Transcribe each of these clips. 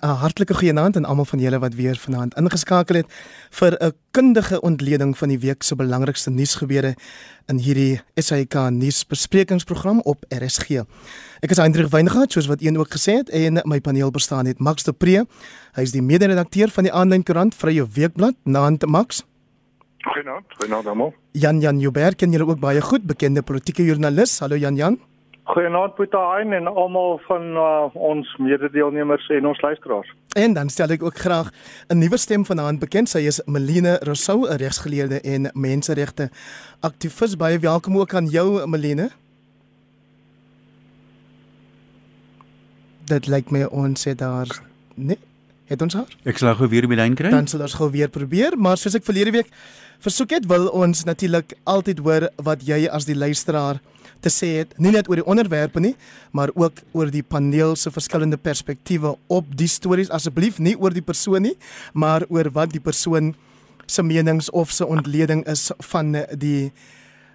'n Hartlike goeienaand aan almal van julle wat weer vanaand ingeskakel het vir 'n kundige ontleding van die week se belangrikste nuusgebeure in hierdie SAK nuusbesprekingsprogram op RSG. Ek is Hendrik Weingart, soos wat een ook gesê het, en my paneel bestaan uit Max de Pre. Hy is die mede-redakteur van die aanlyn koerant Vrye Weekblad, Naand Max. Goeienaand, goeienaand almal. Jan Jan Joubert ken julle ook baie goed, bekende politieke joernalis. Hallo Jan Jan. Goeienaand Boetayn en almal van uh, ons mede-deelnemers en ons luisteraars. En dan stel ek ook graag 'n nuwe stem vanaand bekend. Sy is Melina Rousseau, 'n regsgeleerde en menseregte aktivis. Baie welkom ook aan jou Melina. Dit lyk my ons het daar nee, het ons haar. Ek sal gou weer by lyn kry. Dan sal ons gou weer probeer, maar soos ek verlede week versoek het, wil ons natuurlik altyd hoor wat jy as die luisteraar te sê het, nie net oor die onderwerpe nie, maar ook oor die paneel se verskillende perspektiewe op die stories asseblief nie oor die persoon nie, maar oor wat die persoon se menings of se ontleding is van die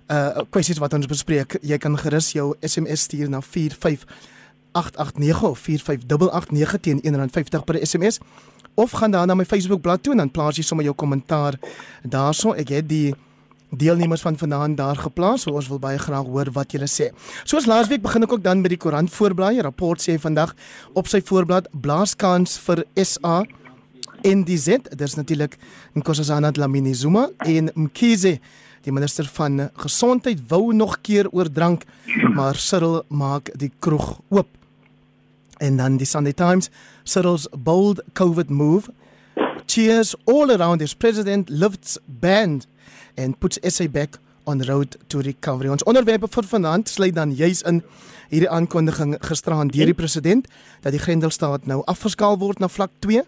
uh kwessies wat ons bespreek. Jy kan gerus jou SMS stuur na 45889 of 45889 teen R1.50 per SMS of gaan dan na my Facebook bladsy toe en dan plaas jy sommer jou kommentaar daarso. Ek het die deelnemers van vanaand daar geplaas. So ons wil baie graag hoor wat julle sê. Soos laasweek begin ek ook dan met die koerant voorblaai. Rapport sê vandag op sy voorblad blaaskans vir SA en die Z. Dis natuurlik Nkosazana Dlamini Zuma en Mkhize Die minister van gesondheid wou nog keer oor drank, maar Cyril maak die kroeg oop. En dan die Sunday Times, Cyril's bold COVID move cheers all around his president lifts band and puts SA back on road to recovery. Ons onderwerpe vir vanaand sluit dan juis in hierdie aankondiging gisteraan deur die president dat die Grendelstaat nou afgeskaal word na vlak 2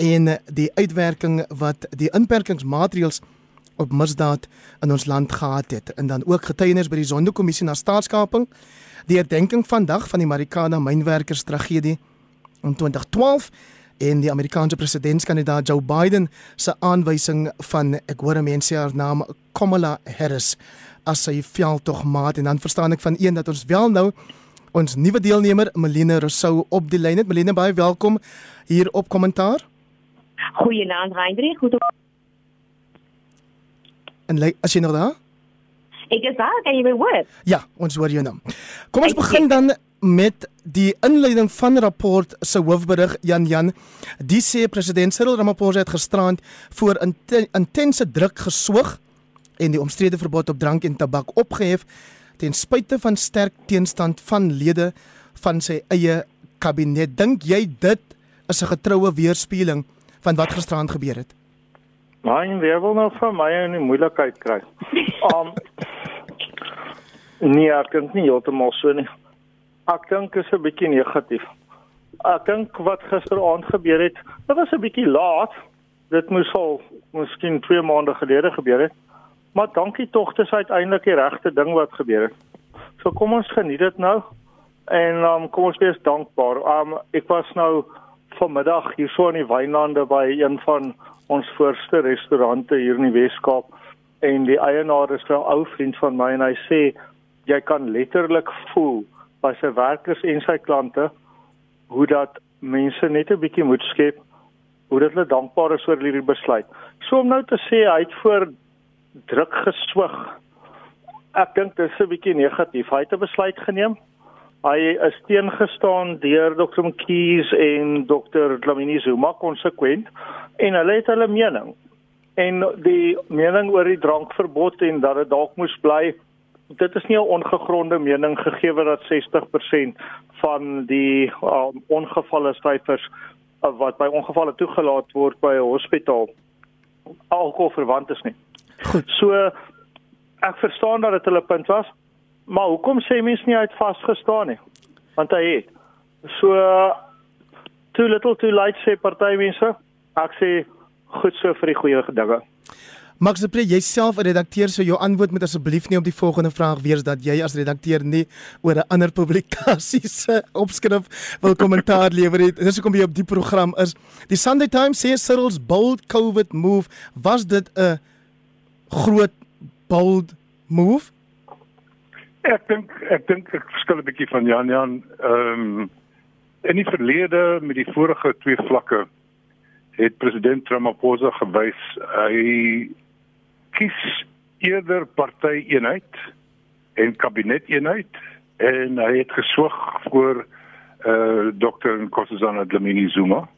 en die uitwerking wat die inperkingsmaatreëls op misdaad in ons land gehad het en dan ook getuienis by die Sonderkommissie na staatskaping die herdenking vandag van die Marikana mynwerkers tragedie in 2012 en die Amerikaanse presidentskandidaat Joe Biden se aanwysing van ek hoor mense haar naam Kamala Harris as sy veldtogmaat en dan verstaan ek van een dat ons wel nou ons nuwe deelnemer Melina Rousseau op die lyn het. Melina baie welkom hier op kommentaar. Goeienaand Hendrik, goed. En as jy nog daar? Ek is daar, kan jy my hoor? Ja, ons hoor jou nou. Kom ons begin dan met die inleiding van rapport se hoofberig Jan Jan. Die sê president Cyril Ramaphosa het gisterand voor intense druk geswoeg en die omstrede verbod op drank en tabak opgehef ten spyte van sterk teenstand van lede van sy eie kabinet. Dink jy dit is 'n getroue weerspieëling van wat gisterand gebeur het? Maar en wie wil nou vir my in die moeilikheid kry? Um Nee, ek dink nie heeltemal so nie. Ek dink is 'n bietjie negatief. Ek dink wat gisteraand gebeur het, dit was 'n bietjie laat. Dit moes al miskien 2 maande gelede gebeur het. Maar dankie tog, dit is uiteindelik die regte ding wat gebeur het. So kom ons geniet dit nou en um, kom ons wees dankbaar. Um ek was nou vanmiddag hier so in die Wynlande by een van ons voorste restaurante hier in die Weskaap en die eienaar is 'n ou vriend van my en hy sê jy kan letterlik voel by sy werkers en sy klante hoe dat mense net 'n bietjie moed skep hoe dit hulle dankbaar is oor hierdie besluit. So om nou te sê hy het voor druk geswig. Ek dink dit is 'n bietjie negatief. Hy het 'n besluit geneem. Hy is teengestaan deur Dr. Mkhize en Dr. Dlamini Zuma konsekwent en hulle het hulle mening. En die mening oor die drankverbod en dat dit dalk moes bly dit is nie 'n ongegronde mening gegee dat 60% van die uh, ongevalle syfers uh, wat by ongevalle toegelaat word by 'n hospitaal alkohol verwant is nie. Goed. So ek verstaan dat dit hulle punt was, maar hoekom sê mense nie uit vasgestaan nie? Want hy het so too little too late sê partymense. Ek sê goed so vir die goeie gedinge. Max de Pre, jouself 'n redakteur sou jou antwoord met asseblief nie op die volgende vraag wees dat jy as redakteur nie oor 'n ander publikasie se opskrif wil kommentaar lewer nie. Dis hoekom jy op die program is. Die Sunday Times sê Cyril's bold COVID move was dit 'n groot bold move? Ek dink ek dink ek verskil 'n bietjie van Jan Jan. Ehm um, in die verlede met die vorige twee vlakke het president Ramaphosa gewys hy kies eerder party eenheid en kabinet eenheid en hy het geswig voor eh uh, Dr Nkosazana Dlamini Zuma.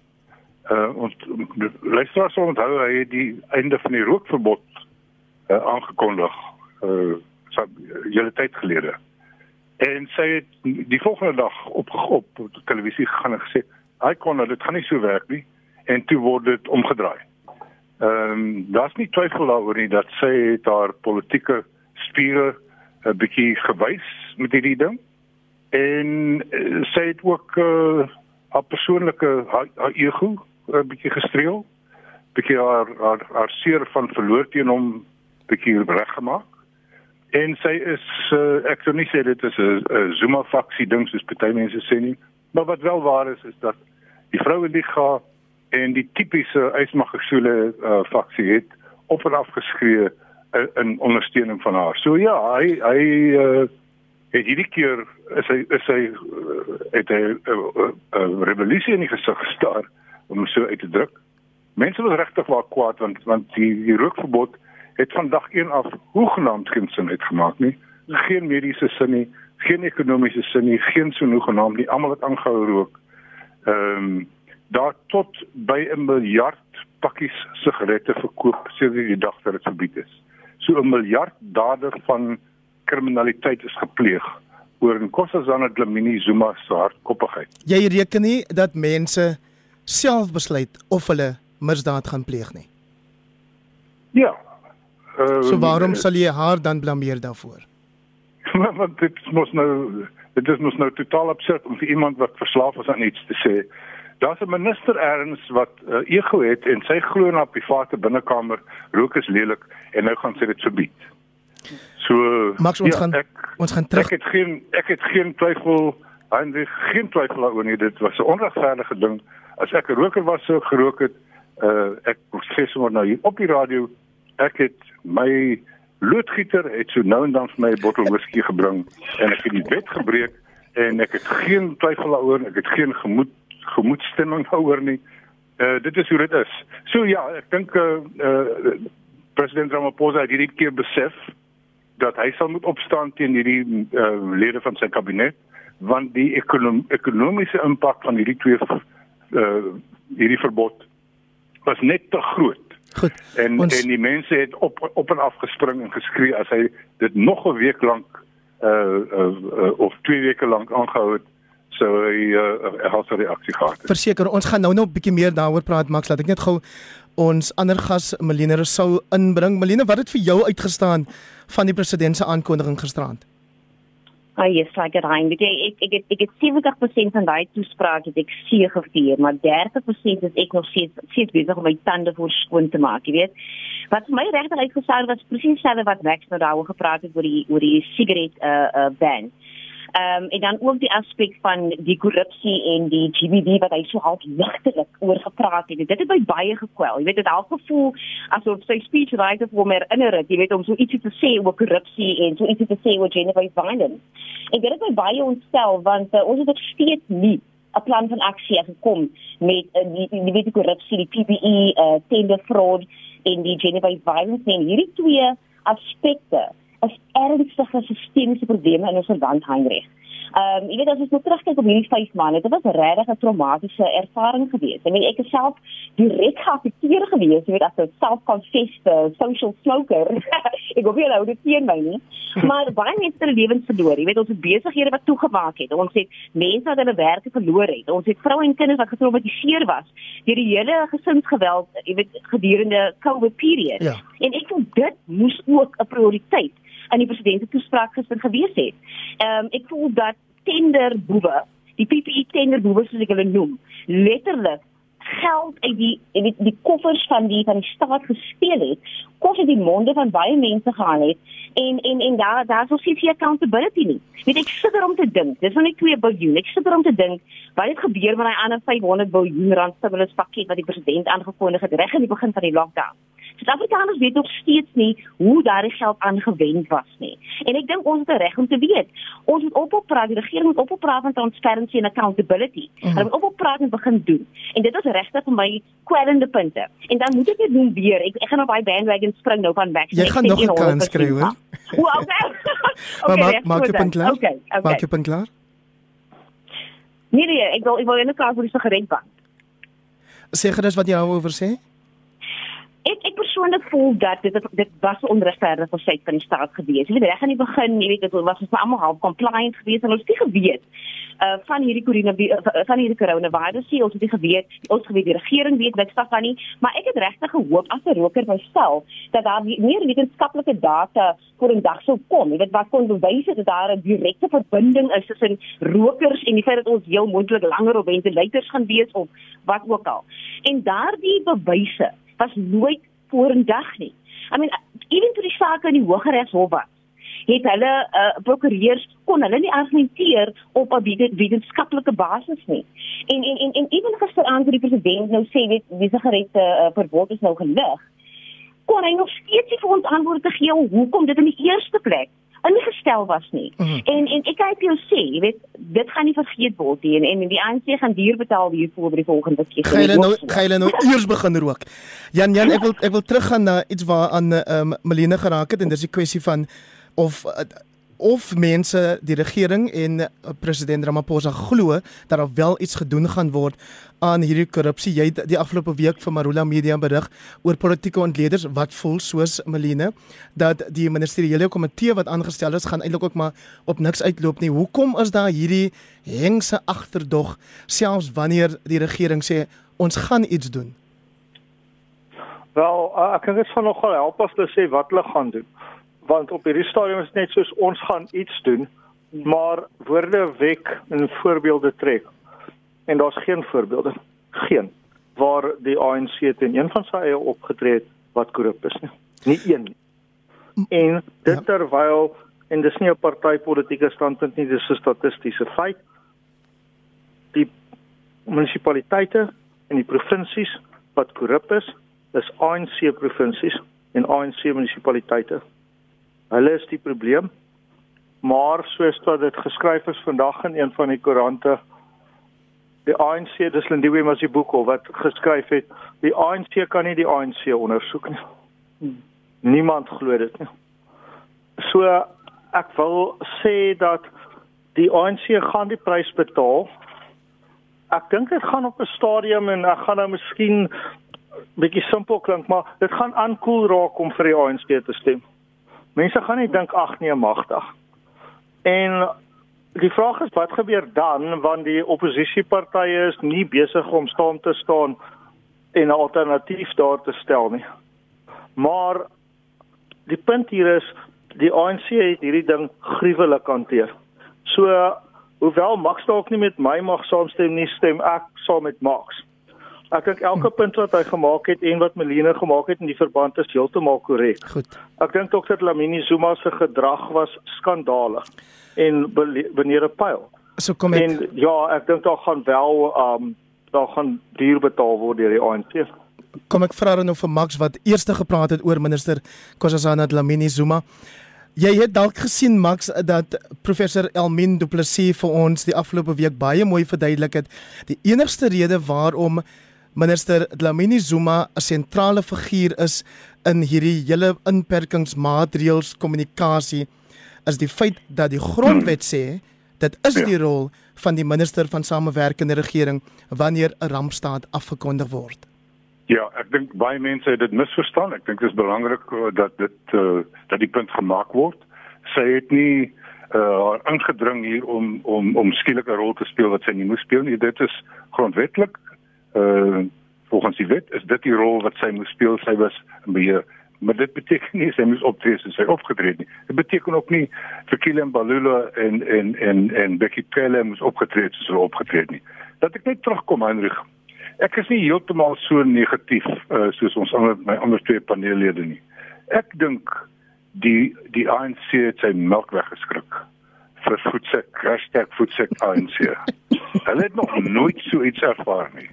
Eh uh, luisteraars sal onthou hy die einde van die rookverbod uh, aangekondig eh uh, so julle tyd gelede. En sy het die volgende dag op op televisie gegaan en gesê, "Hy kon dit gaan nie so werk nie." En toe word dit omgedraai. Ehm um, daar's nie twyfel daaroor nie dat sy het haar politieke spiere 'n bietjie gewys met hierdie ding. En uh, sy het ook uh, haar persoonlike haar, haar ego 'n bietjie gestreel. Bietjie haar haar haar seer van verloor teen hom bietjie reggemaak. En sy is uh, ek sou nie sê dit is 'n Zuma faksie ding soos baie mense sê nie, maar wat wel waar is is dat die vroue liga en die tipiese Ysmagosule uh, faksie het op en af geskree in, in ondersteuning van haar. So ja, hy hy uh, het hierdie keer is hy is hy uh, het 'n uh, uh, revolusie in die gesig gestaar om so uit te druk. Mense was regtig waar kwaad want want die die rookverbod het van dag 1 af hoegenaamd geen sin uitgemaak nie. Geen mediese sin nie, geen ekonomiese sin nie, geen so hoegenaamd nie. Almal het aangehou rook. Ehm um, daar tot by 'n miljard pakkies sigarette verkoop sedert die dag dat dit verbied is. So 'n miljard dade van kriminaliteit is gepleeg oor Nkosazana Dlamini Zuma se hardkoppigheid. Jy reken nie dat mense self besluit of hulle misdaad gaan pleeg nie. Ja. Uh, so waarom sal jy haar dan blameer daarvoor? Want dit mos nou dit is mos nou totaal absurd om vir iemand wat verslaaf is aan iets te sê. Daar's 'n minister erns wat uh, ego het en sy glo na private binnekamer rook is lelik en nou gaan sy dit verbied. So Max ons ja, gaan ek, ons gaan terug. Ek het geen ek het geen twyfel Heinrich geen twyfel daaroor nie dit was 'n onregverdige ding as ek 'n roker was sou gerook het uh, ek sê sommer nou hier op die radio ek het my loodgieter het so nou en dan vir my 'n bottel whisky gebring en ek het die wet gebreek en ek het geen twyfel daaroor ek het geen gemoed gemoedstemming daaroor nie. Uh, dit is hoe dit is. So ja ek dink uh, uh, president Ramaphosa het hierdie keer besef dat hy sal moet opstaan teen hierdie uh, lede van sy kabinet want die ekonom ekonomiese impak van hierdie twee uh, hierdie verbod was net te groot. Goed. En ons... en die mense het op op en af gespring en geskree as hy dit nog 'n week lank uh, uh, uh of twee weke lank aangehou het so hy uh, het 'n reaksie gehad. Verseker, ons gaan nou nog 'n bietjie meer daaroor praat Max, laat ek net gou ons ander gas Melina Rousseau inbring. Melina, wat het vir jou uitgestaan van die president se aankondiging gisterand? Ah yes, like it rein. Ek ek ek ek het 70% van daai toespraak het ek seë gevier, maar 30% is ek nog steeds steeds besig om my tande voor skoon te maak, jy weet. Wat my regtig uitgesaai was presies dieselfde wat Max nou daaroor gepraat het oor die oor die sigaret uh uh ban. Ehm um, en dan ook die aspek van die korrupsie en die GBV wat hy so half ligtelik oor gepraat het. Dit het my baie gekwel. Jy weet dit half gevoel asof sy speech writer vir my herinner het, jy weet om so ietsie te sê oor korrupsie en so ietsie te sê oor gender violence. En dit het my baie ontstel want uh, ons het nog steeds nie 'n plan van aksie gekom met uh, die die weet die korrupsie, die PPE, uh, tender fraud en die gender violence en hierdie twee aspekte is ernstige sistemiese probleme in ons land Heinrich. Ehm um, jy weet as ons nou terugkyk op hierdie 5 maande, dit was regtig 'n traumatiese ervaring geweest. Ek meen ek is self direk geaffekteer geweest, jy weet as 'n self-confessed social smoker. ek hoop jy nou dit teen my nie. Maar baie mense het hulle lewens verloor. Jy weet ons het besighede wat toegemaak het. Ons het mense wat hulle werke verloor het. Ons het vroue en kinders wat getraumatiseer was deur die hele gesinsgeweld, jy weet gedurende COVID period. Ja. En ek voel dit moes ook 'n prioriteit in die president se toespraak gister gewees het. Ehm um, ek voel dat tenderboewe, die PPE tenderboewe soos ek hulle noem, letterlik geld uit die die, die koffers van die van die staat gesteel het, kos dit die monde van baie mense gehaal het en en en daar daar sou sies hier accountability nie. Weet ek sit er om te dink. Dis nog nie 2 biljoen. Ek sit er om te dink wat het gebeur met daai ander 500 miljard rand stimulus pakket wat die president aangekondig het reg in die begin van die lockdown Suid-Afrikaners weet nog steeds nie hoe daardie geld aangewend was nie. En ek dink ons het 'n reg om te weet. Ons moet ophou praat, die regering moet ophou praat van transparency en accountability. Mm -hmm. Hulle moet ophou praat en begin doen. En dit is regtig vir my kwellende punte. En dan moet ek dit doen weer. Ek ek gaan op daai bandwagon spring nou van weg. Jy gaan nog 'n kans kry hoor. Hoe okay. okay maak maak jy punt klaar? Okay, okay. Maak jy punt klaar? Nee nee, ek wil ek wil net klaar vir die sigaretbank. Sê gerus wat jy daaroor sê? Ek ek persoonlik voel dat dit dit was onregverdig vir sy van die staat gewees. Jy weet reg aan die begin, jy weet dit was ons almal half compliant geweest en ons het nie geweet uh van hierdie corona van hierdie coronavirus sê ons het nie geweet ons geweet die regering weet niks daarvan nie. Maar ek het regtig gehoop as 'n roker myself dat daar meer wetenskaplike data voor in dag sou kom. Jy weet wat kon bewys dat daar 'n direkte verbinding is tussen rokers en die feit dat ons heel moontlik langer op ventilators gaan wees of wat ook al. En daardie bewyse was nooit vorendag nie. I mean, ewen toe die saak in die Hooggeregshof was, het hulle uh, prokureurs kon hulle nie argumenteer op 'n wetenskaplike basis nie. En en en en ewen gisteraand toe die president nou sê weet wie se gerette uh, verbod is nou gelig, kon hy nog steeds nie vir ons antwoorde gee hoekom dit in die eerste plek ingestel was nie. Mm -hmm. En en ek kyk jou sê, jy weet, dit gaan nie vergeet word nie en en die ANC gaan duur betaal hiervoor vir die volgende keer. Gaan hulle nou gaan hulle nou eers begin rook. Jan Jan, ek wil ek wil teruggaan na iets waar aan ehm um, Melina geraak het en dis die kwessie van of uh, of mense die regering en uh, president Ramaphosa glo dat daar wel iets gedoen gaan word aan hierdie korrupsie. Jy die afgelope week vir Marula Media berig oor politieke ontleeders wat voel soos Meline dat die ministeriële komitee wat aangestel is gaan eintlik ook maar op niks uitloop nie. Hoekom is daar hierdie hengse agterdog selfs wanneer die regering sê ons gaan iets doen? Wel, ek kan dit van nogal help as hulle sê wat hulle gaan doen want op hierdie stadium is net soos ons gaan iets doen maar woorde wek en voorbeelde trek. En daar's geen voorbeelde geen waar die ANC teen een van sy eie opgetree het wat korrup is nie. Nie een nie. En dit ja. terwyl en dis nie 'n partytetiese standpunt nie dis 'n statistiese feit. Die munisipaliteite en die provinsies wat korrup is is ANC provinsies en ANC munisipaliteite Hulle is die probleem. Maar soos wat dit geskryf is vandag in een van die koerante, die ANC, dis Lindiwe Masibuko wat geskryf het, die ANC kan nie die ANC ondersoek nie. Niemand glo dit nie. So ek wil sê dat die ANC gaan die prys betaal. Ek dink dit gaan op 'n stadium en ek gaan nou miskien bietjie simpel klink, maar dit gaan aankoel raak om vir die ANC te stem. Mense gaan nie dink ag nee magtig. En die vraag is wat gebeur dan wanneer die oppositiepartye is nie besig om staan te staan en 'n alternatief daar te stel nie. Maar die punt hier is die ANC het hierdie ding gruwelik hanteer. So hoewel Max dalk nie met my mag saamstem nie, stem ek saam met Max. Ek dink elke punt wat hy gemaak het en wat Melina gemaak het in die verband is heeltemal korrek. Goed. Ek dink tog dat Lamini Zuma se gedrag was skandalig en wanneer 'n pyl. So kom ek En ja, ek dink daar gaan wel um daar gaan duur betaal word deur die ANC. Kom ek vra dan nou vir Max wat eers gepraat het oor minister Kossazana Lamini Zuma. Jy het dalk gesien Max dat professor Elmin Du Plessis vir ons die afgelope week baie mooi verduidelik het die enigste rede waarom minister Dlamini Zuma 'n sentrale figuur is in hierdie hele inperkingsmaatreëls kommunikasie is die feit dat die grondwet sê dit is die rol van die minister van samewerkende regering wanneer 'n rampstaat afgekondig word. Ja, ek dink baie mense het dit misverstaan. Ek dink dit is belangrik uh, dat dit uh, dat die punt gemaak word. Sy het nie uh ingedring hier om om om skielik 'n rol te speel wat sy nie moes speel nie. Dit is grondwetlik uh volgens die wet is dit die rol wat sy moet speel. Sy was in beheer. Maar dit beteken nie sy moet optree soos sy opgetree het nie. Dit beteken ook nie vir Kilian Balula en en en en Becky Cele moet opgetree soos hulle opgetree het nie. Dat ek net terugkom Hendrik. Ek is nie heeltemal so negatief uh, soos ons ander my ander twee paneellede nie. Ek dink die die ANC het sy melk weggeskrik vir voetsek hashtag voetsek ANC hulle het nog nooit so iets ervaar nie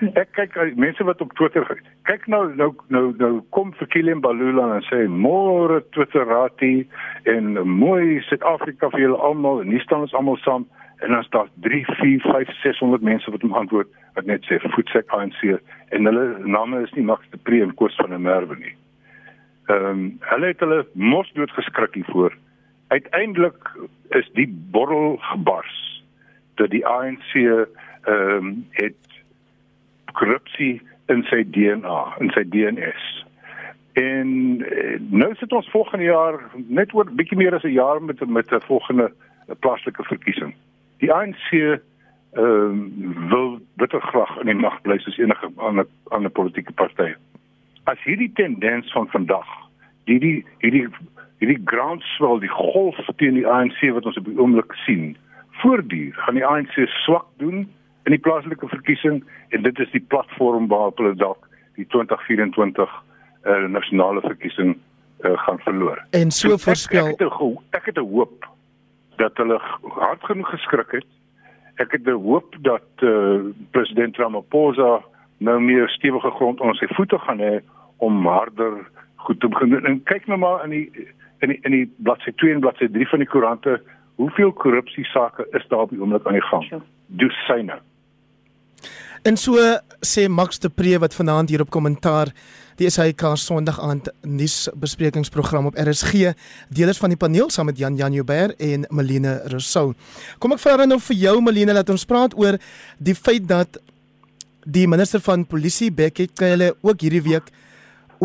Ek kyk mense wat op Twitter kyk nou nou nou nou kom vir Kilian Balula en sê môre Twitterati en mooi Suid-Afrika vir julle almal en hier staan ons almal saam en dan staan 3 4 5 600 mense wat hom antwoord wat net sê voetsek ANC en hulle name is nie Max de Pre en Koos van der Merwe nie. Ehm um, hulle het hulle mos dood geskrik hiervoor. Uiteindelik is die borrel gebars dat die ANC ehm um, het korrupsie in sy DNA, in sy DNS. En eh, nou sit ons volgende jaar net oor bietjie meer as 'n jaar met met 'n volgende plaaslike verkiesing. Die ANC ehm um, wil bitter graag in die mag bly soos enige ander ander politieke partye. As hierdie tendens van vandag, hierdie hierdie hierdie groundswell, die golf teen die ANC wat ons op die oomblik sien, voortduur, gaan die ANC swak doen in die plaaslike verkiesing en dit is die platform waarop hulle dalk die 2024 uh, eh, nasionale verkiesing uh, gaan verloor. En so voorspel ek, ek, het ek het 'n hoop dat hulle hard genoeg geskrik het. Ek het 'n hoop dat uh, president Ramaphosa nou meer stewige grond onder sy voete gaan hê om harder goed te begin. En kyk nou maar in die in die in die bladsy 2 en bladsy 3 van die koerante, hoeveel korrupsie sake is daar op die oomblik aan die gang? Dosyne. En so sê Max de Pre wat vanaand hier op kommentaar die SAK Sondag aand nuusbesprekingsprogram op RSG deelers van die paneel saam met Jan Jan Joubert en Melina Rousseau. Kom ek vra nou vir jou Melina dat ons praat oor die feit dat die minister van polisie Bekkie Cele ook hierdie week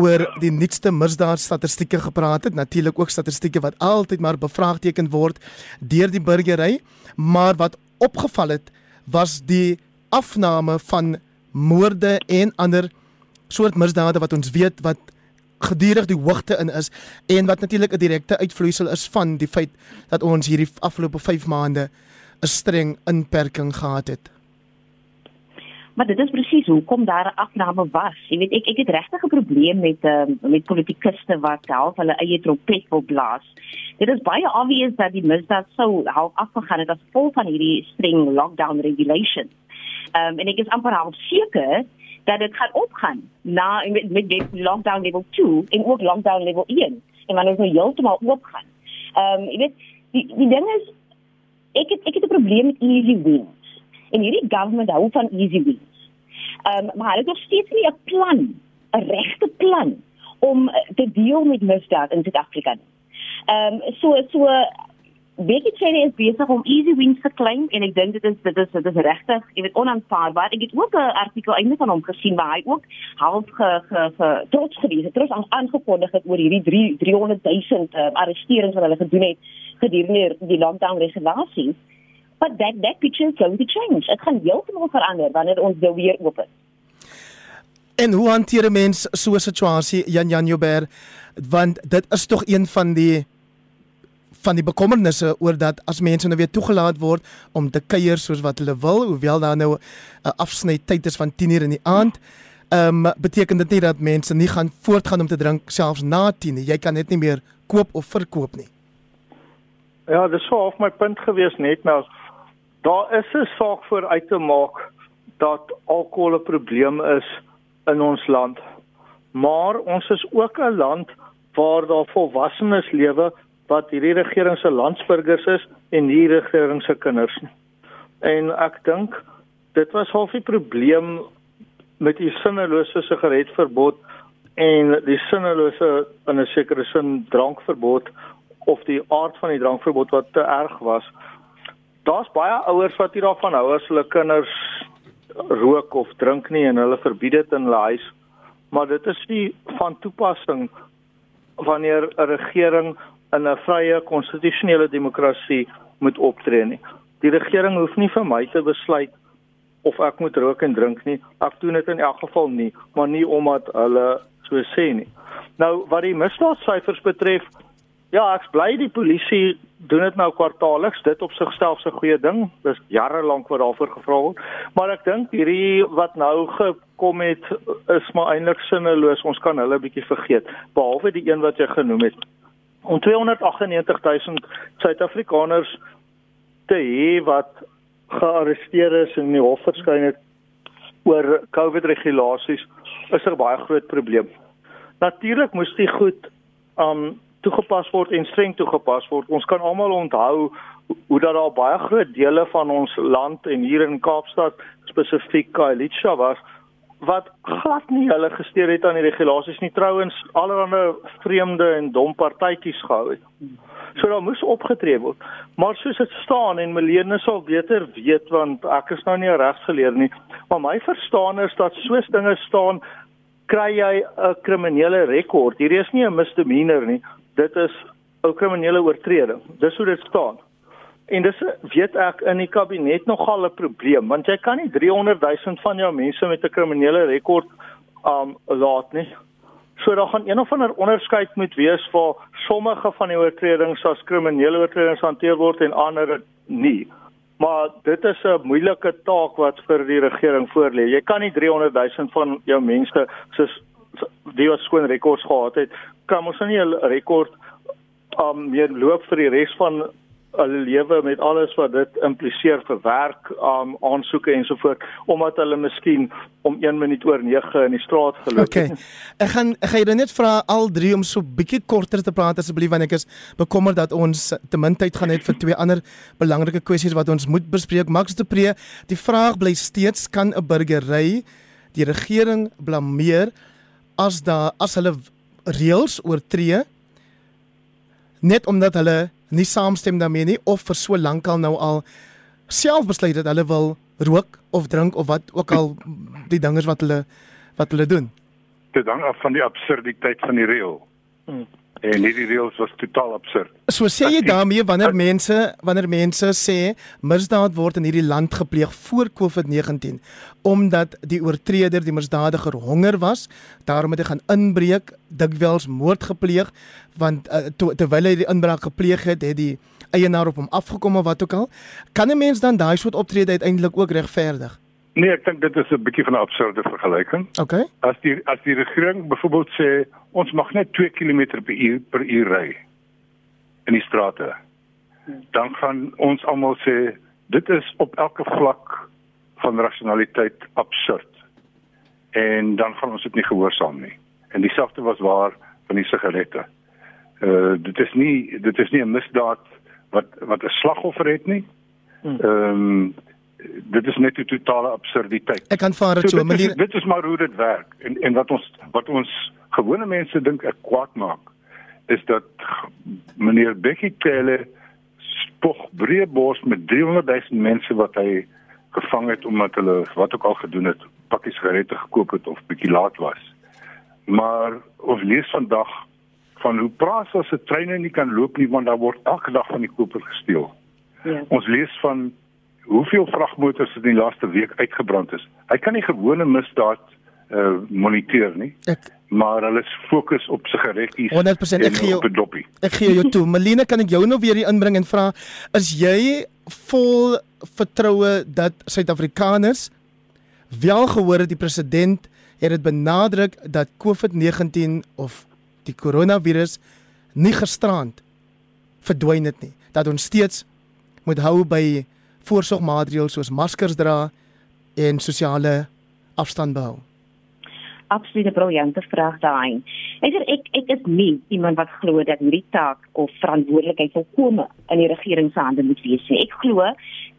oor die nuutste misdaadstatistieke gepraat het, natuurlik ook statistieke wat altyd maar bevraagteken word deur die burgery, maar wat opgeval het was die afname van moorde en ander soort misdade wat ons weet wat gedurig die hoogte in is en wat natuurlik 'n direkte uitvloeisel is van die feit dat ons hierdie afgelope 5 maande 'n streng inperking gehad het. Maar dit is presies hoekom daar 'n afname was. Jy weet ek ek het regtig 'n probleem met uh, met politikuste wat half hulle eie trompet wil blaas. Dit is baie obvious dat die misdaad sou half afgegaan het as gevolg van hierdie streng lockdown regulations. Ehm um, en ek is amper half seker dat dit gaan opgaan na met, met die lockdown level 2 en ook lockdown level 1 en wanneer ons nou heeltemal oopgaan. Ehm um, jy weet die die ding is ek het ek het 'n probleem met easy wins. En hierdie government hou van easy wins. Ehm um, maar hulle het nog steeds nie 'n plan, 'n regte plan om te deel met misdaad in Suid-Afrika nie. Ehm um, so so Becky Cheney is besig om easy wins te claim en ek dink dit is dit is dit is regtig, jy weet onaanvaarbaar. Ek het ook 'n artikel einde van hom gesien waar hy ook half ge ge, ge trots gewees het, trots aangekondig het oor hierdie 3 300 000 uh, arresterings wat hulle gedoen het gedurende die lockdown regulasies. But that that picture is going to change. Dit gaan heeltemal verander wanneer ons nou weer oop is. En hoe hanteer mens so 'n situasie Jan Jan Joubert want dit is tog een van die van die bekommernisse oor dat as mense nou weer toegelaat word om te kuier soos wat hulle wil, hoewel daar nou 'n afsny tyd is van 10:00 in die aand, ehm um, beteken dit nie dat mense nie gaan voortgaan om te drink selfs na 10:00 nie. Jy kan net nie meer koop of verkoop nie. Ja, dis so of my punt gewees net nou. Daar is 'n saak voor uit te maak dat alkohol 'n probleem is in ons land. Maar ons is ook 'n land waar daar volwassenes lewe wat hierdie regering se landsburgers is en nie regering se kinders nie. En ek dink dit was half die probleem met die sinnelose sigaretverbod en die sinnelose in 'n sekere sin drankverbod of die aard van die drankverbod wat te erg was. Daar's baie ouers wat nie daarvan hou as hulle kinders rook of drink nie en hulle verbied dit in hulle huis. Maar dit is nie van toepassing wanneer 'n regering in 'n vrye konstitusionele demokrasie moet optree nie. Die regering hoef nie vir my te besluit of ek moet rook en drink nie. Ek doen dit in elk geval nie, maar nie omdat hulle so sê nie. Nou wat die misdaadsyfers betref, ja, ek bly die polisie doen dit nou kwartaalliks. Dit op sigself 'n goeie ding. Dis jare lank wat daarvoor gevra word. Maar ek dink hierdie wat nou gekom het is maar eintlik sinneloos. Ons kan hulle bietjie vergeet, behalwe die een wat jy genoem het om 298000 Suid-Afrikaners te hê wat gearresteer is en in die hof verskyn het oor COVID regulasies is 'n baie groot probleem. Natuurlik moes die goed um toegepas word en streng toegepas word. Ons kan almal onthou hoe dat daar baie groot dele van ons land en hier in Kaapstad spesifiek Khayelitsha was wat glad nie hulle gesteer het aan die regulasies nie trouens allerlei vreemde en dom partytjies gehou het. So daar moes opgetree word. Maar soos dit staan en Melene sal beter weet want ek is nou nie 'n regsgeleerde nie, maar my verstaan is dat soos dinge staan kry jy 'n kriminele rekord. Hierdie is nie 'n misdemeanor nie. Dit is 'n kriminele oortreding. Dis hoe dit staan. En dis weet ek in die kabinet nogal 'n probleem want jy kan nie 300 000 van jou mense met 'n kriminele rekord um laat nie. So daar gaan een of ander onderskeid moet wees vir sommige van die oortredings as kriminele oortredings hanteer word en ander nie. Maar dit is 'n moeilike taak wat vir die regering voorlê. Jy kan nie 300 000 van jou mense soos die wat skoon rekords gehad het, kan ons nie 'n rekord um meer loop vir die res van hulle lewe met alles wat dit impliseer vir werk, um aansoeke ensovoort omdat hulle miskien om 1 minuut oor 9 in die straat geloop het. Okay. Ek gaan ek gaan julle net vra al drie om so bietjie korter te praat asseblief want ek is bekommerd dat ons te min tyd gaan hê vir twee ander belangrike kwessies wat ons moet bespreek. Max de Pre, die vraag bly steeds kan 'n burgery die regering blameer as daar as hulle reëls oortree net omdat hulle nie saamstem daarmee nie of vir so lank al nou al self besluit dat hulle wil rook of drink of wat ook al die dinge wat hulle wat hulle doen. Dit hang af van die absurditeit van die reël. Hmm. En hierdie reëls was totaal absurd. So sê jy daarmee wanneer mense wanneer mense sê misdaad word in hierdie land gepleeg voor COVID-19 omdat die oortreder die misdadiger honger was, daarom het hy gaan inbreek, dikwels moord gepleeg want uh, to, terwyl hy die inbraak gepleeg het, het die eienaar op hom afgekom of wat ook al. Kan 'n mens dan daai soort optrede uiteindelik ook regverdig? Nee, ek dink dit is 'n bietjie van 'n absurde vergelyking. Okay. As die as die regering byvoorbeeld sê ons mag net 2 km per uur per uur ry in die strate, dan gaan ons almal sê dit is op elke vlak van rasionaliteit absurd. En dan gaan ons dit nie gehoorsaam nie. En dieselfde was waar van die sigarette. Uh dit is nie dit is nie 'n misdaad wat wat 'n slagoffer het nie. Hmm. Ehm um, dit is net 'n totale absurditeit. Ek kan vaar dit so, so dit, is, dit is maar hoe dit werk. En en wat ons wat ons gewone mense dink ek kwaad maak is dat meneer Bekkie Cele spog breebos met 300 000 mense wat hy gevang het omdat hulle wat ook al gedoen het, pakkies sigarette gekoop het of bietjie laat was. Maar ons lees vandag van hoe praat as 'n treine nie kan loop nie want daar word elke dag van die koper gesteel. Ja. Ons lees van hoeveel vragmotors in die laaste week uitgebrand is. Hy kan nie gewone misdaad uh moniteer nie. Ek maar hulle is fokus op sigaretjies. 100% ek gee jou Ek gee jou toe. Melina, kan ek jou nou weer hier inbring en vra is jy vol vertroue dat Suid-Afrikaners wel gehoor het die president het dit benadruk dat COVID-19 of die koronavirus nie gisterand verdwyn het nie. Dat ons steeds moet hou by voorsorgmaatreëls soos maskers dra en sosiale afstand behou? Absolute briljante vraag daai. Ek ek ek is nie iemand wat glo dat hierdie taak of verantwoordelikheid volkome in die regering se hande moet wees nie. Ek glo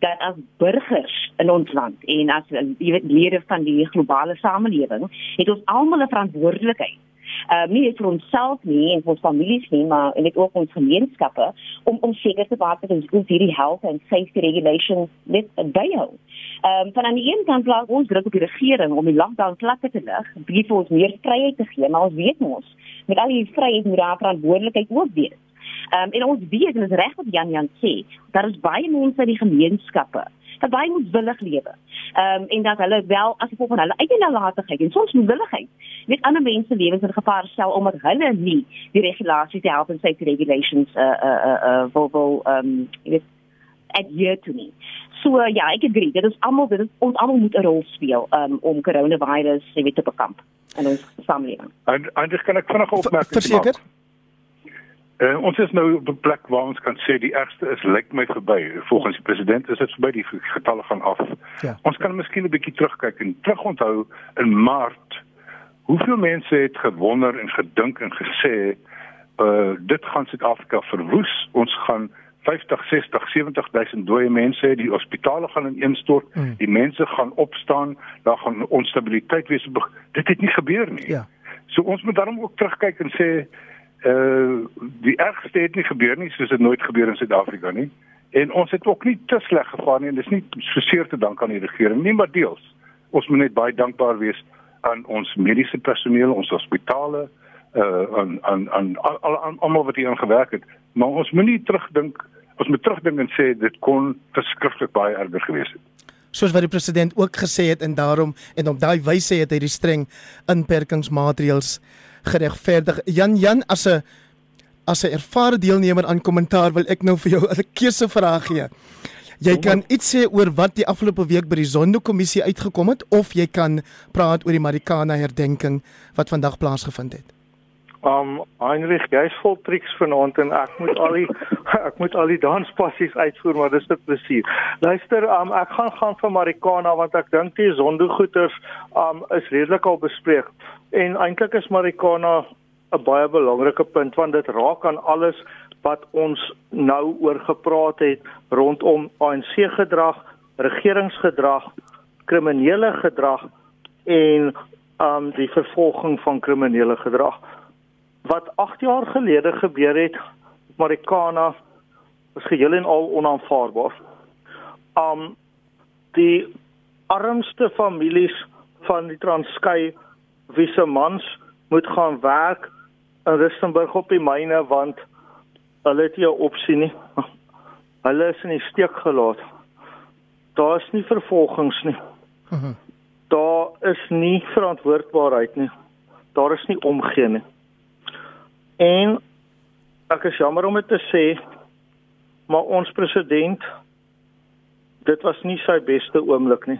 dat as burgers in ons land en as jy weet lede van die globale samelewing het ons almal 'n verantwoordelikheid uh nie net vir onsself nie en vir ons families nie, maar en net ook ons gemeenskappe om om seker te maak dat ons goed hierdie health and safety regulations net byhou. Ehm um, van aan die een kant plaas ons druk op die regering om die lockdown vlakke te lig, bied vir ons meer vryheid te gee, maar ons weet mos met al die vryheid moet daar verantwoordelikheid ook wees. Ehm um, en ons weet en dit is reg wat Jan Jan sê, daar is baie mense in die gemeenskappe dat baie moedwillig lewe. Ehm um, en dat hulle wel as gevolg van hulle eie nalatigheid en soms moedwilligheid met ander mense lewens in gevaar stel omdat hulle nie die regulasies die health and safety regulations uh uh uh, uh wil wil ehm um, weet adhere to me. So uh, ja, ek agree. Dit is almal dit is ons almal moet 'n rol speel um, om coronavirus se weet te bekamp in ons samelewing. En eintlik kan ek vinnig opmerk. Verseker. Uh, ons is nou op 'n plek waar ons kan sê die ergste is lyk my verby. Volgens die president is dit verby die getalle gaan af. Ja. Ons kan miskien 'n bietjie terugkyk en terugonthou in Maart hoeveel mense het gewonder en gedink en gesê uh dit gaan Suid-Afrika verwoes. Ons gaan 50, 60, 70 000 dooie mense, die hospitale gaan ineenstort, mm. die mense gaan opstaan, daar gaan onstabiliteit wees. Dit het nie gebeur nie. Ja. So ons moet daarom ook terugkyk en sê uh die ergste het nie gebeur nie soos dit nooit gebeur in Suid-Afrika nie. En ons het ook nie te sleg gevaar nie en dis nie so seer te dank aan die regering nie, maar deels. Ons moet net baie dankbaar wees aan ons mediese personeel, ons hospitale, uh aan aan aan almal wat hier aan gewerk het. Maar ons moenie terugdink, ons moet terugdink en sê dit kon verskriklik baie erger gewees het soos wat die president ook gesê het en daarom en op daai wyse het hy die streng inperkingsmaatreëls geregverdig. Jan Jan as 'n as 'n ervare deelnemer aan kommentaar wil ek nou vir jou 'n keusevraag gee. Jy kan iets sê oor wat die afgelope week by die Zondo-kommissie uitgekom het of jy kan praat oor die Marikana herdenking wat vandag plaasgevind het. Um Heinrich, jy's vol triks vanaand en ek moet al die ek moet al die danspassies uitvoer, maar dis 'n plesier. Luister, um ek gaan gaan vir Marikana want ek dink die sondegoeters um is redelik al bespreek. En eintlik is Marikana 'n baie belangrike punt want dit raak aan alles wat ons nou oor gepraat het rondom ANC gedrag, regeringsgedrag, kriminele gedrag en um die vervolging van kriminele gedrag wat 8 jaar gelede gebeur het Marikana was geheel en al onaanvaarbaar. Um die armste families van die Transkei wie se mans moet gaan werk in Rustenburg op die myne want hulle het nie 'n opsie nie. Hulle is in die steek gelaat. Daar is nie vervolgings nie. Mhm. Daar is nie verantwoordbaarheid nie. Daar is nie omgee nie. En ek is jammer om dit te sê, maar ons president dit was nie sy beste oomblik nie.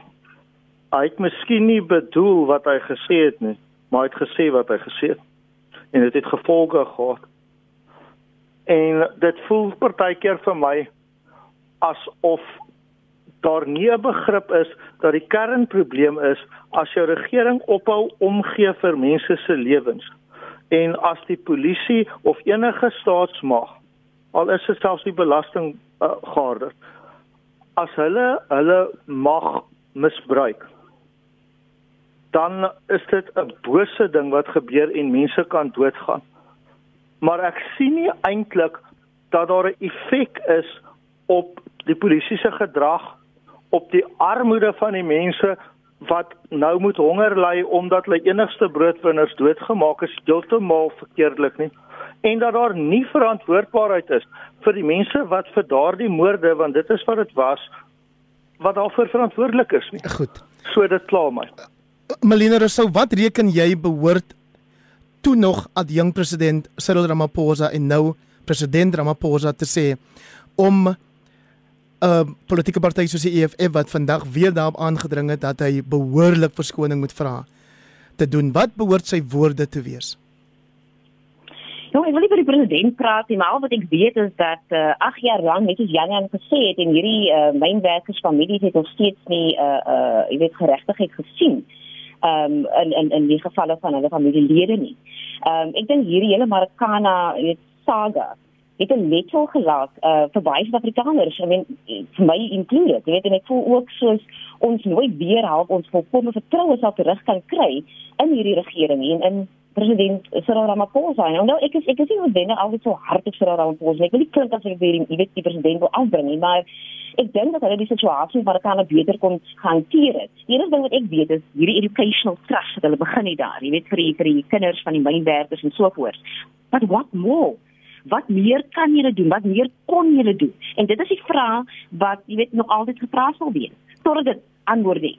Hy het miskien nie bedoel wat hy gesê het nie, maar hy het gesê wat hy gesê het. En dit het, het gevolge gehad. En dit voel partykeer vir my asof daar nie 'n begrip is dat die kernprobleem is as jou regering ophou omgee vir mense se lewens en as die polisie of enige staatsmag al is dit selfs die belasting uh, garde as hulle hulle mag misbruik dan is dit 'n bose ding wat gebeur en mense kan doodgaan. Maar ek sien nie eintlik dat daar 'n effek is op die polisie se gedrag op die armoede van die mense wat nou moet honger ly omdat hulle enigste broodwinners doodgemaak is heeltemal verkeerdelik nie en dat daar nie verantwoordbaarheid is vir die mense wat vir daardie moorde want dit is wat dit was wat daarvoor verantwoordelik is nie. Goed. So dit kla my. Melina Rousseau, wat reken jy behoort toe nog ad jong president Cyril Ramaphosa en nou president Ramaphosa te sê om 'n uh, politieke party soos die EFF wat vandag weer daarop aangedring het dat hy behoorlik verskoning moet vra te doen. Wat behoort sy woorde te wees? Nou, ek wil nie vir die president praat nie, maar al wat ek weet is dat uh, 8 jaar lank net soos Jan Jan gesê het en hierdie uh, mynwerkers families het nog steeds nie uh uh jy weet geregtigheid gesien. Um, in in in die gevalle van hulle familielede nie. Um, ek dink hierdie hele Marikana, jy weet saga het 'n letsel gelaat uh vir baie Suid-Afrikaners. I mean vir my included. Jy weet en ek voel ook soos ons nooit weer help ons volkomme vertroue sal terug kan kry in hierdie regering en in president Cyril Ramaphosa. Nou, nou ek is ek is nie noodwendig altyd so hard op Cyril Ramaphosa. Ek wil nie klink asof ek weer die weet die president wil afbring nie, maar ek dink dat hulle die situasie wat kan beter kon hanteer het. Die enigste ding wat ek weet is hierdie educational trust wat hulle begin het daar, jy weet vir die vir die kinders van die mynwerkers en so voort. But what more? Wat meer kan julle doen? Wat meer kon julle doen? En dit is die vraag wat jy weet nog altyd gevra sal wees. Totdat dit antwoord is.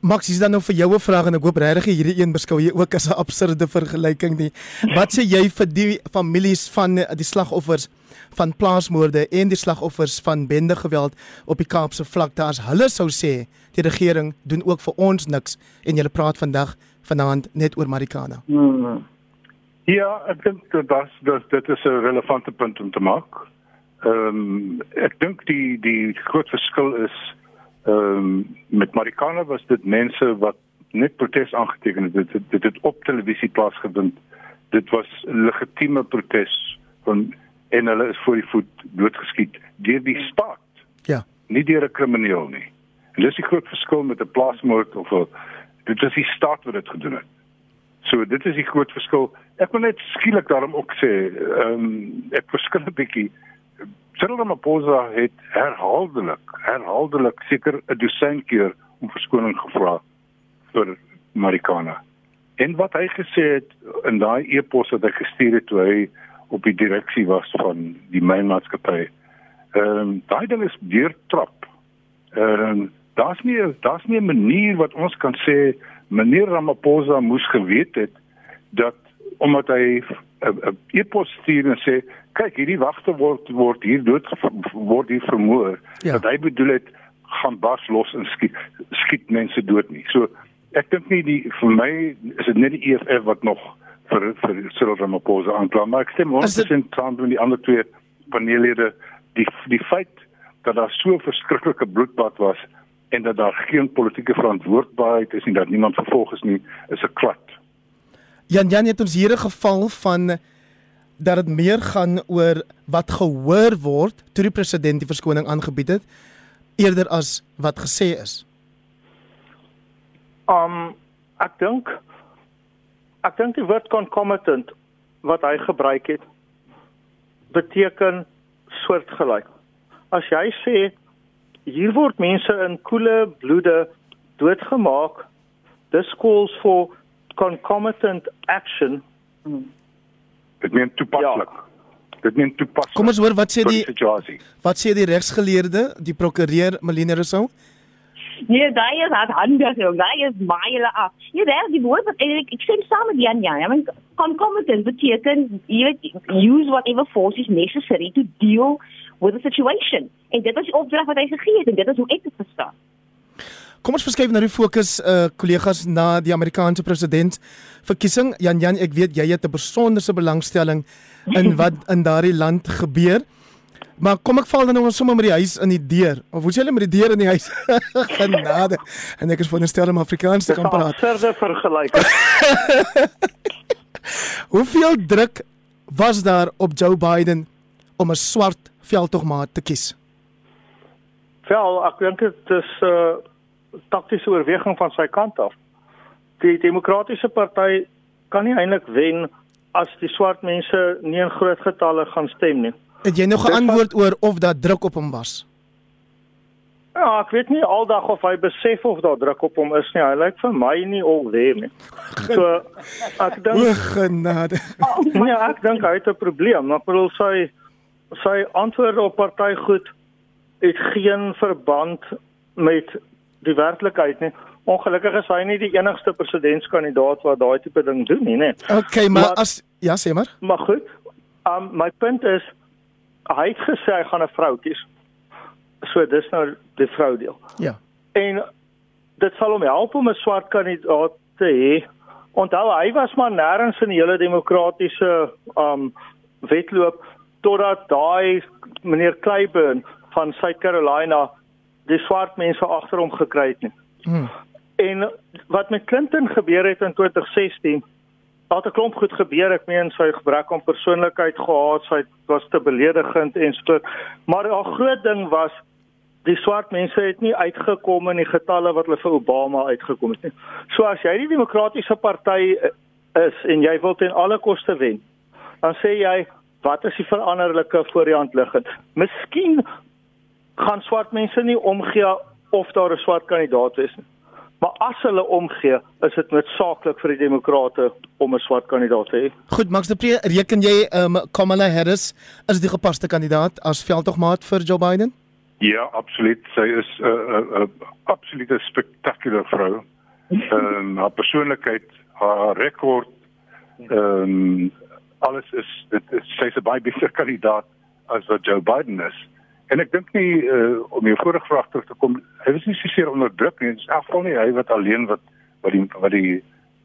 Max, is dan nou vir jou 'n vraag en ek hoop regtig hierdie een beskou jy ook as 'n absurde vergelyking nie. Wat sê jy vir die families van die slagoffers van plaasmoorde en die slagoffers van bendegeweld op die Kaapse vlakte as hulle sou sê die regering doen ook vir ons niks en jy praat vandag vanaand net oor Marikana? Hmm. Ja, ek dink dat das, dat dit is 'n relevante punt om te maak. Ehm um, ek dink die die groot verskil is ehm um, met Marikana was dit mense wat net protes aangeteken het. Dit dit het op televisie plaasgevind. Dit was legitieme protes van en hulle is voor die voet doodgeskiet deur die staat. Ja. Nie deur 'n krimineel nie. En dis die groot verskil met 'n plaasmoord of 'n dit is die staat wat dit gedoen het. So dit is die groot verskil. Ek wil net skielik daarom ook sê, ehm um, ek verskil 'n bietjie. Cyril Ramaphosa het herhaaldelik, herhaaldelik seker 'n dosyn keer om verskoning gevra vir Marikana. En wat hy gesê het in daai e-pos wat hy gestuur het toe hy op die direksie was van die mynmaatskappy. Ehm um, daai ding is deurtrap. Ehm um, daar's nie daar's nie 'n manier wat ons kan sê meneer Ramaphosa moes geweet het dat omdat hy 'n e-pos stuur en sê kyk hierdie wagte word word hier dood word hier vermoor ja. dat hy bedoel het gaan bars los en skiet skiet mense dood nie. So ek dink nie die vir my is dit net die EFF wat nog vir vir Cyril Ramaphosa aankla maar ek stem ons is in tand met die ander twee paneellede die die feit dat daar so verskriklike bloedbad was en dat daar geen politieke verantwoordbaarheid is en dat niemand vervolg is nie is 'n klad. Jan Jan het ons hier 'n geval van dat dit meer gaan oor wat gehoor word toe die president die verskoning aangebied het eerder as wat gesê is. Um ek dink ek dink die woord concomitant wat hy gebruik het beteken soortgelyk. As jy sê hier word mense in koele bloede doodgemaak, this calls for concomitant action. Dit meen toepaslik. Ja. Dit meen toepaslik. Kom ons hoor wat sê die Wat sê die regsgeleerde, die prokureur Melina Rousseau? Nee, daai is hard handig, jong. Daai is myle af. Ja, daar die woord wat ek ek sê saam met Jan Jan. I mean, concomitant beteken jy weet use whatever force is necessary to deal with the situation. En dit was die opdrag wat hy gegee het en dit is hoe ek dit verstaan. Kom ons verskuif nou die fokus uh kollegas na die Amerikaanse president verkiesing. Jan Jan, ek weet jy het 'n besonderse belangstelling in wat in daardie land gebeur. Maar kom ek val dan nou sommer met die huis in die deur. Of hoe sê hulle met die deur in die huis? Genade. En ek is van 'n stel om Afrikaans te kan praat. Verder vergelyk. Hoeveel druk was daar op Joe Biden om 'n swart veldtogmaat te kies? Wel, ek dink dit is 'n uh, taktiese oorweging van sy kant af. Die demokratiese party kan nie eintlik wen as die swart mense nie in groot getalle gaan stem nie. Het jy nog 'n antwoord oor of daar druk op hom was? Ja, ek weet nie aldag of hy besef of daar druk op hom is nie. Hy lyk vir my nie al there nie. So ek dink O genade. Nee, ek dink hy het 'n probleem. Maar ek bedoel sy sy antwoorde op partygoed het geen verband met die werklikheid nie. Ongelukkig is hy nie die enigste presidentskandidaat wat daai tipe ding doen nie, né? Okay, maar, maar as ja, sê maar. Maar goed. Um my punt is hy het gesê hy gaan 'n vrou kies. So dis nou die vrou deel. Ja. En dit sal hom help om 'n swart kandidaat te hê. Onthou hy was maar nêrens in die hele demokratiese um wedloop totdat daai meneer Clyburn van South Carolina die swart mense agter hom gekry het nie. Hmm. En wat met Clinton gebeur het in 2016, het 'n klomp goed gebeur. Ek meen sy gebrek aan persoonlikheid gehad, sy was te beledigend en so. Maar 'n groot ding was die swart mense het nie uitgekom in die getalle wat hulle vir Obama uitgekom het nie. So as jy die demokratiese party is en jy wil ten alle koste wen, dan sê jy wat is die veranderlike voor die hand liggend? Miskien gaan swart mense nie omgee of daar 'n swart kandidaat is nie. Maar as hulle omgee, is dit noodsaaklik vir die demokrate om 'n swart kandidaat te hê. Goed, Max de Pre, reken jy um, Kamala Harris as die gepaste kandidaat as veldtogmaat vir Joe Biden? Ja, absoluut. Sy is 'n uh, 'n uh, uh, absolute spektakulêre vrou. Ehm um, haar persoonlikheid, haar rekord, ehm um, alles is dit is sy's 'n baie beter kandidaat as wat Joe Biden is. En ek dink nie uh, om jou vorige vraag terug te kom, hy was nie so seer onder druk nie. Dit is afval nie hy wat alleen wat wat die wat die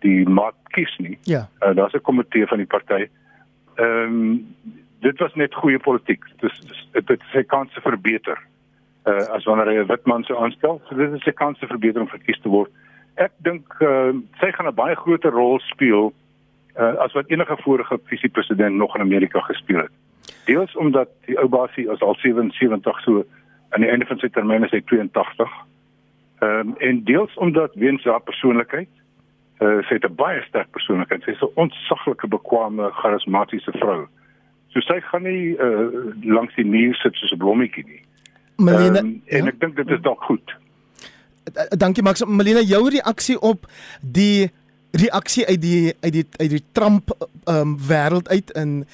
die maat kies nie. Ja. Uh, Daar's 'n komitee van die party. Ehm um, dit was net goeie politiek. Dis dit het sy kanse verbeter. Uh as wanneer hy 'n wit man sou aanstel, so dit is sy kanse verbeter om verkies te word. Ek dink uh sy gaan 'n baie groter rol speel uh as wat enige vorige visiepresident nog in Amerika gespeel het. Deels omdat die ou basie as al 77 so aan die einde van sy termyn is hy 82. Ehm um, en deels omdat weens haar persoonlikheid uh, sy het 'n baie sterk persoonlikheid. Sy's 'n ontsaglike bekwame, charismatiese vrou. So sy gaan nie uh, langs die muur sit soos 'n blommetjie nie. Melina, um, en ja? ek dink dit is dalk goed. Dankie Max. Melina, jou reaksie op die reaksie uit die uit die uit die Trump ehm um, wêreld uit in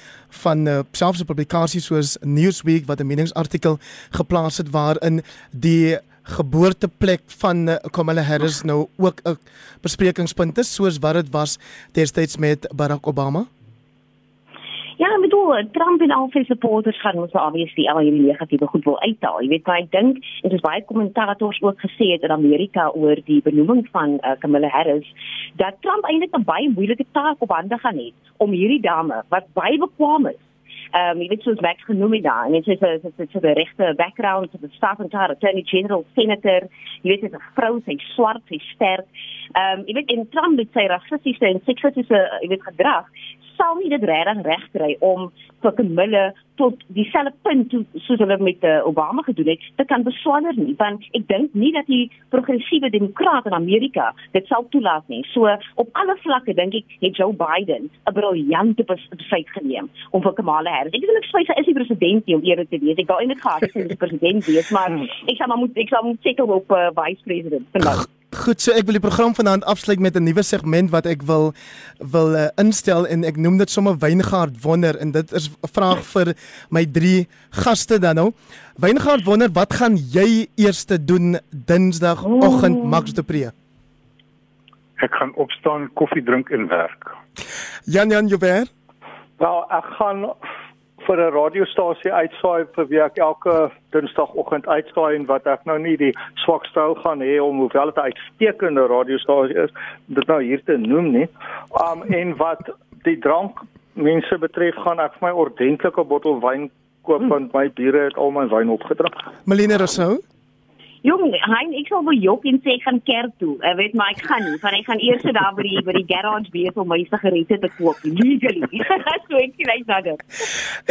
van uh, selfs 'n publikasie soos Newsweek wat 'n meningsartikel geplaas het waarin die geboorteplek van uh, Kamala Harris nou ook 'n besprekingspunt is soos wat dit was destyds met Barack Obama. Ja, ek bedoel, Trump en al sy supporters gaan mos obviously al hierdie negatiewe goed wil uithaal. Jy weet, maar ek dink en dis baie kommentators ook gesê het in Amerika oor die benoeming van uh, Kamala Harris dat Trump eintlik 'n baie moeilike taak op hande gaan hê om hierdie dame wat baie bekwam is Ehm um, jy weet soos Max genoem het daar en dit is 'n dit is 'n regte background tot die staff en daar attorney general senator jy weet dit is 'n vrou sy swart sy sterk ehm um, jy weet in Trump met sy rassistiese en seksistiese jy weet gedrag sal nie dit regtig regkry om vir Kamala tot dieselfde punt toe, soos hulle met uh, Obama gedoen het, te kan beswaar nie, want ek dink nie dat die progressiewe demokrate in Amerika dit sal toelaat nie. So op alle vlakke dink ek het Joe Biden 'n briljante besluit geneem om vir Kamala Harris. Ek dink sy is die president nie om eerlik te wees. Ek wou eintlik gehad het sy die president wees, maar ek sal maar moet ek sal moet seker op uh, vice president vandag. Goed, so ek wil die program vanaand afsluit met 'n nuwe segment wat ek wil wil uh, instel en ek noem dit sommer Wyngaard Wonder en dit is 'n vraag vir my drie gaste dan nou. Wyngaard Wonder, wat gaan jy eers doen Dinsdagoggend Max de Pre? Ek gaan opstaan, koffie drink en werk. Jan Jan Joubert? Nou, ek gaan vir 'n radiostasie uitsaai vir wie ek elke Dinsdagoggend uitsaai en wat ek nou nie die swak styl gaan hê om hoewel dit 'n uitstekende radiostasie is, dit nou hier te noem nie. Um en wat die drank mense betref, gaan ek vir my ordentlike bottel wyn koop want my bure het al my wyn opgedrink. Melina Rousseau? Jong, hein, ek sal vir jok en sê gaan kerk toe. Ek weet maar ek gaan nie, want ek gaan eers daar by die by die garage wees om my sigarette te koop legally. so ek sien na dit.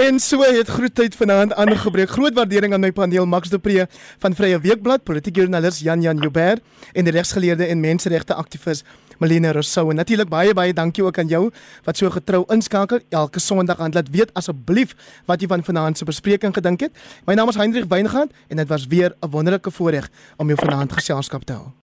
En so het groettyd vanaand aangebreek. Groot waardering aan my paneel Max de Pre van Vrye Weekblad, politieke joernalis Jan Jan Joubert en die regsgeleerde en menseregte aktivis Melina Rousseau. En natuurlik baie baie dankie ook aan jou wat so getrou inskakel elke Sondag aan. Laat weet asseblief wat jy van vanaand se bespreking gedink het. My naam is Hendrik Weingart en dit was weer 'n wonderlike voorreg om jou vanaand geselskap te hou.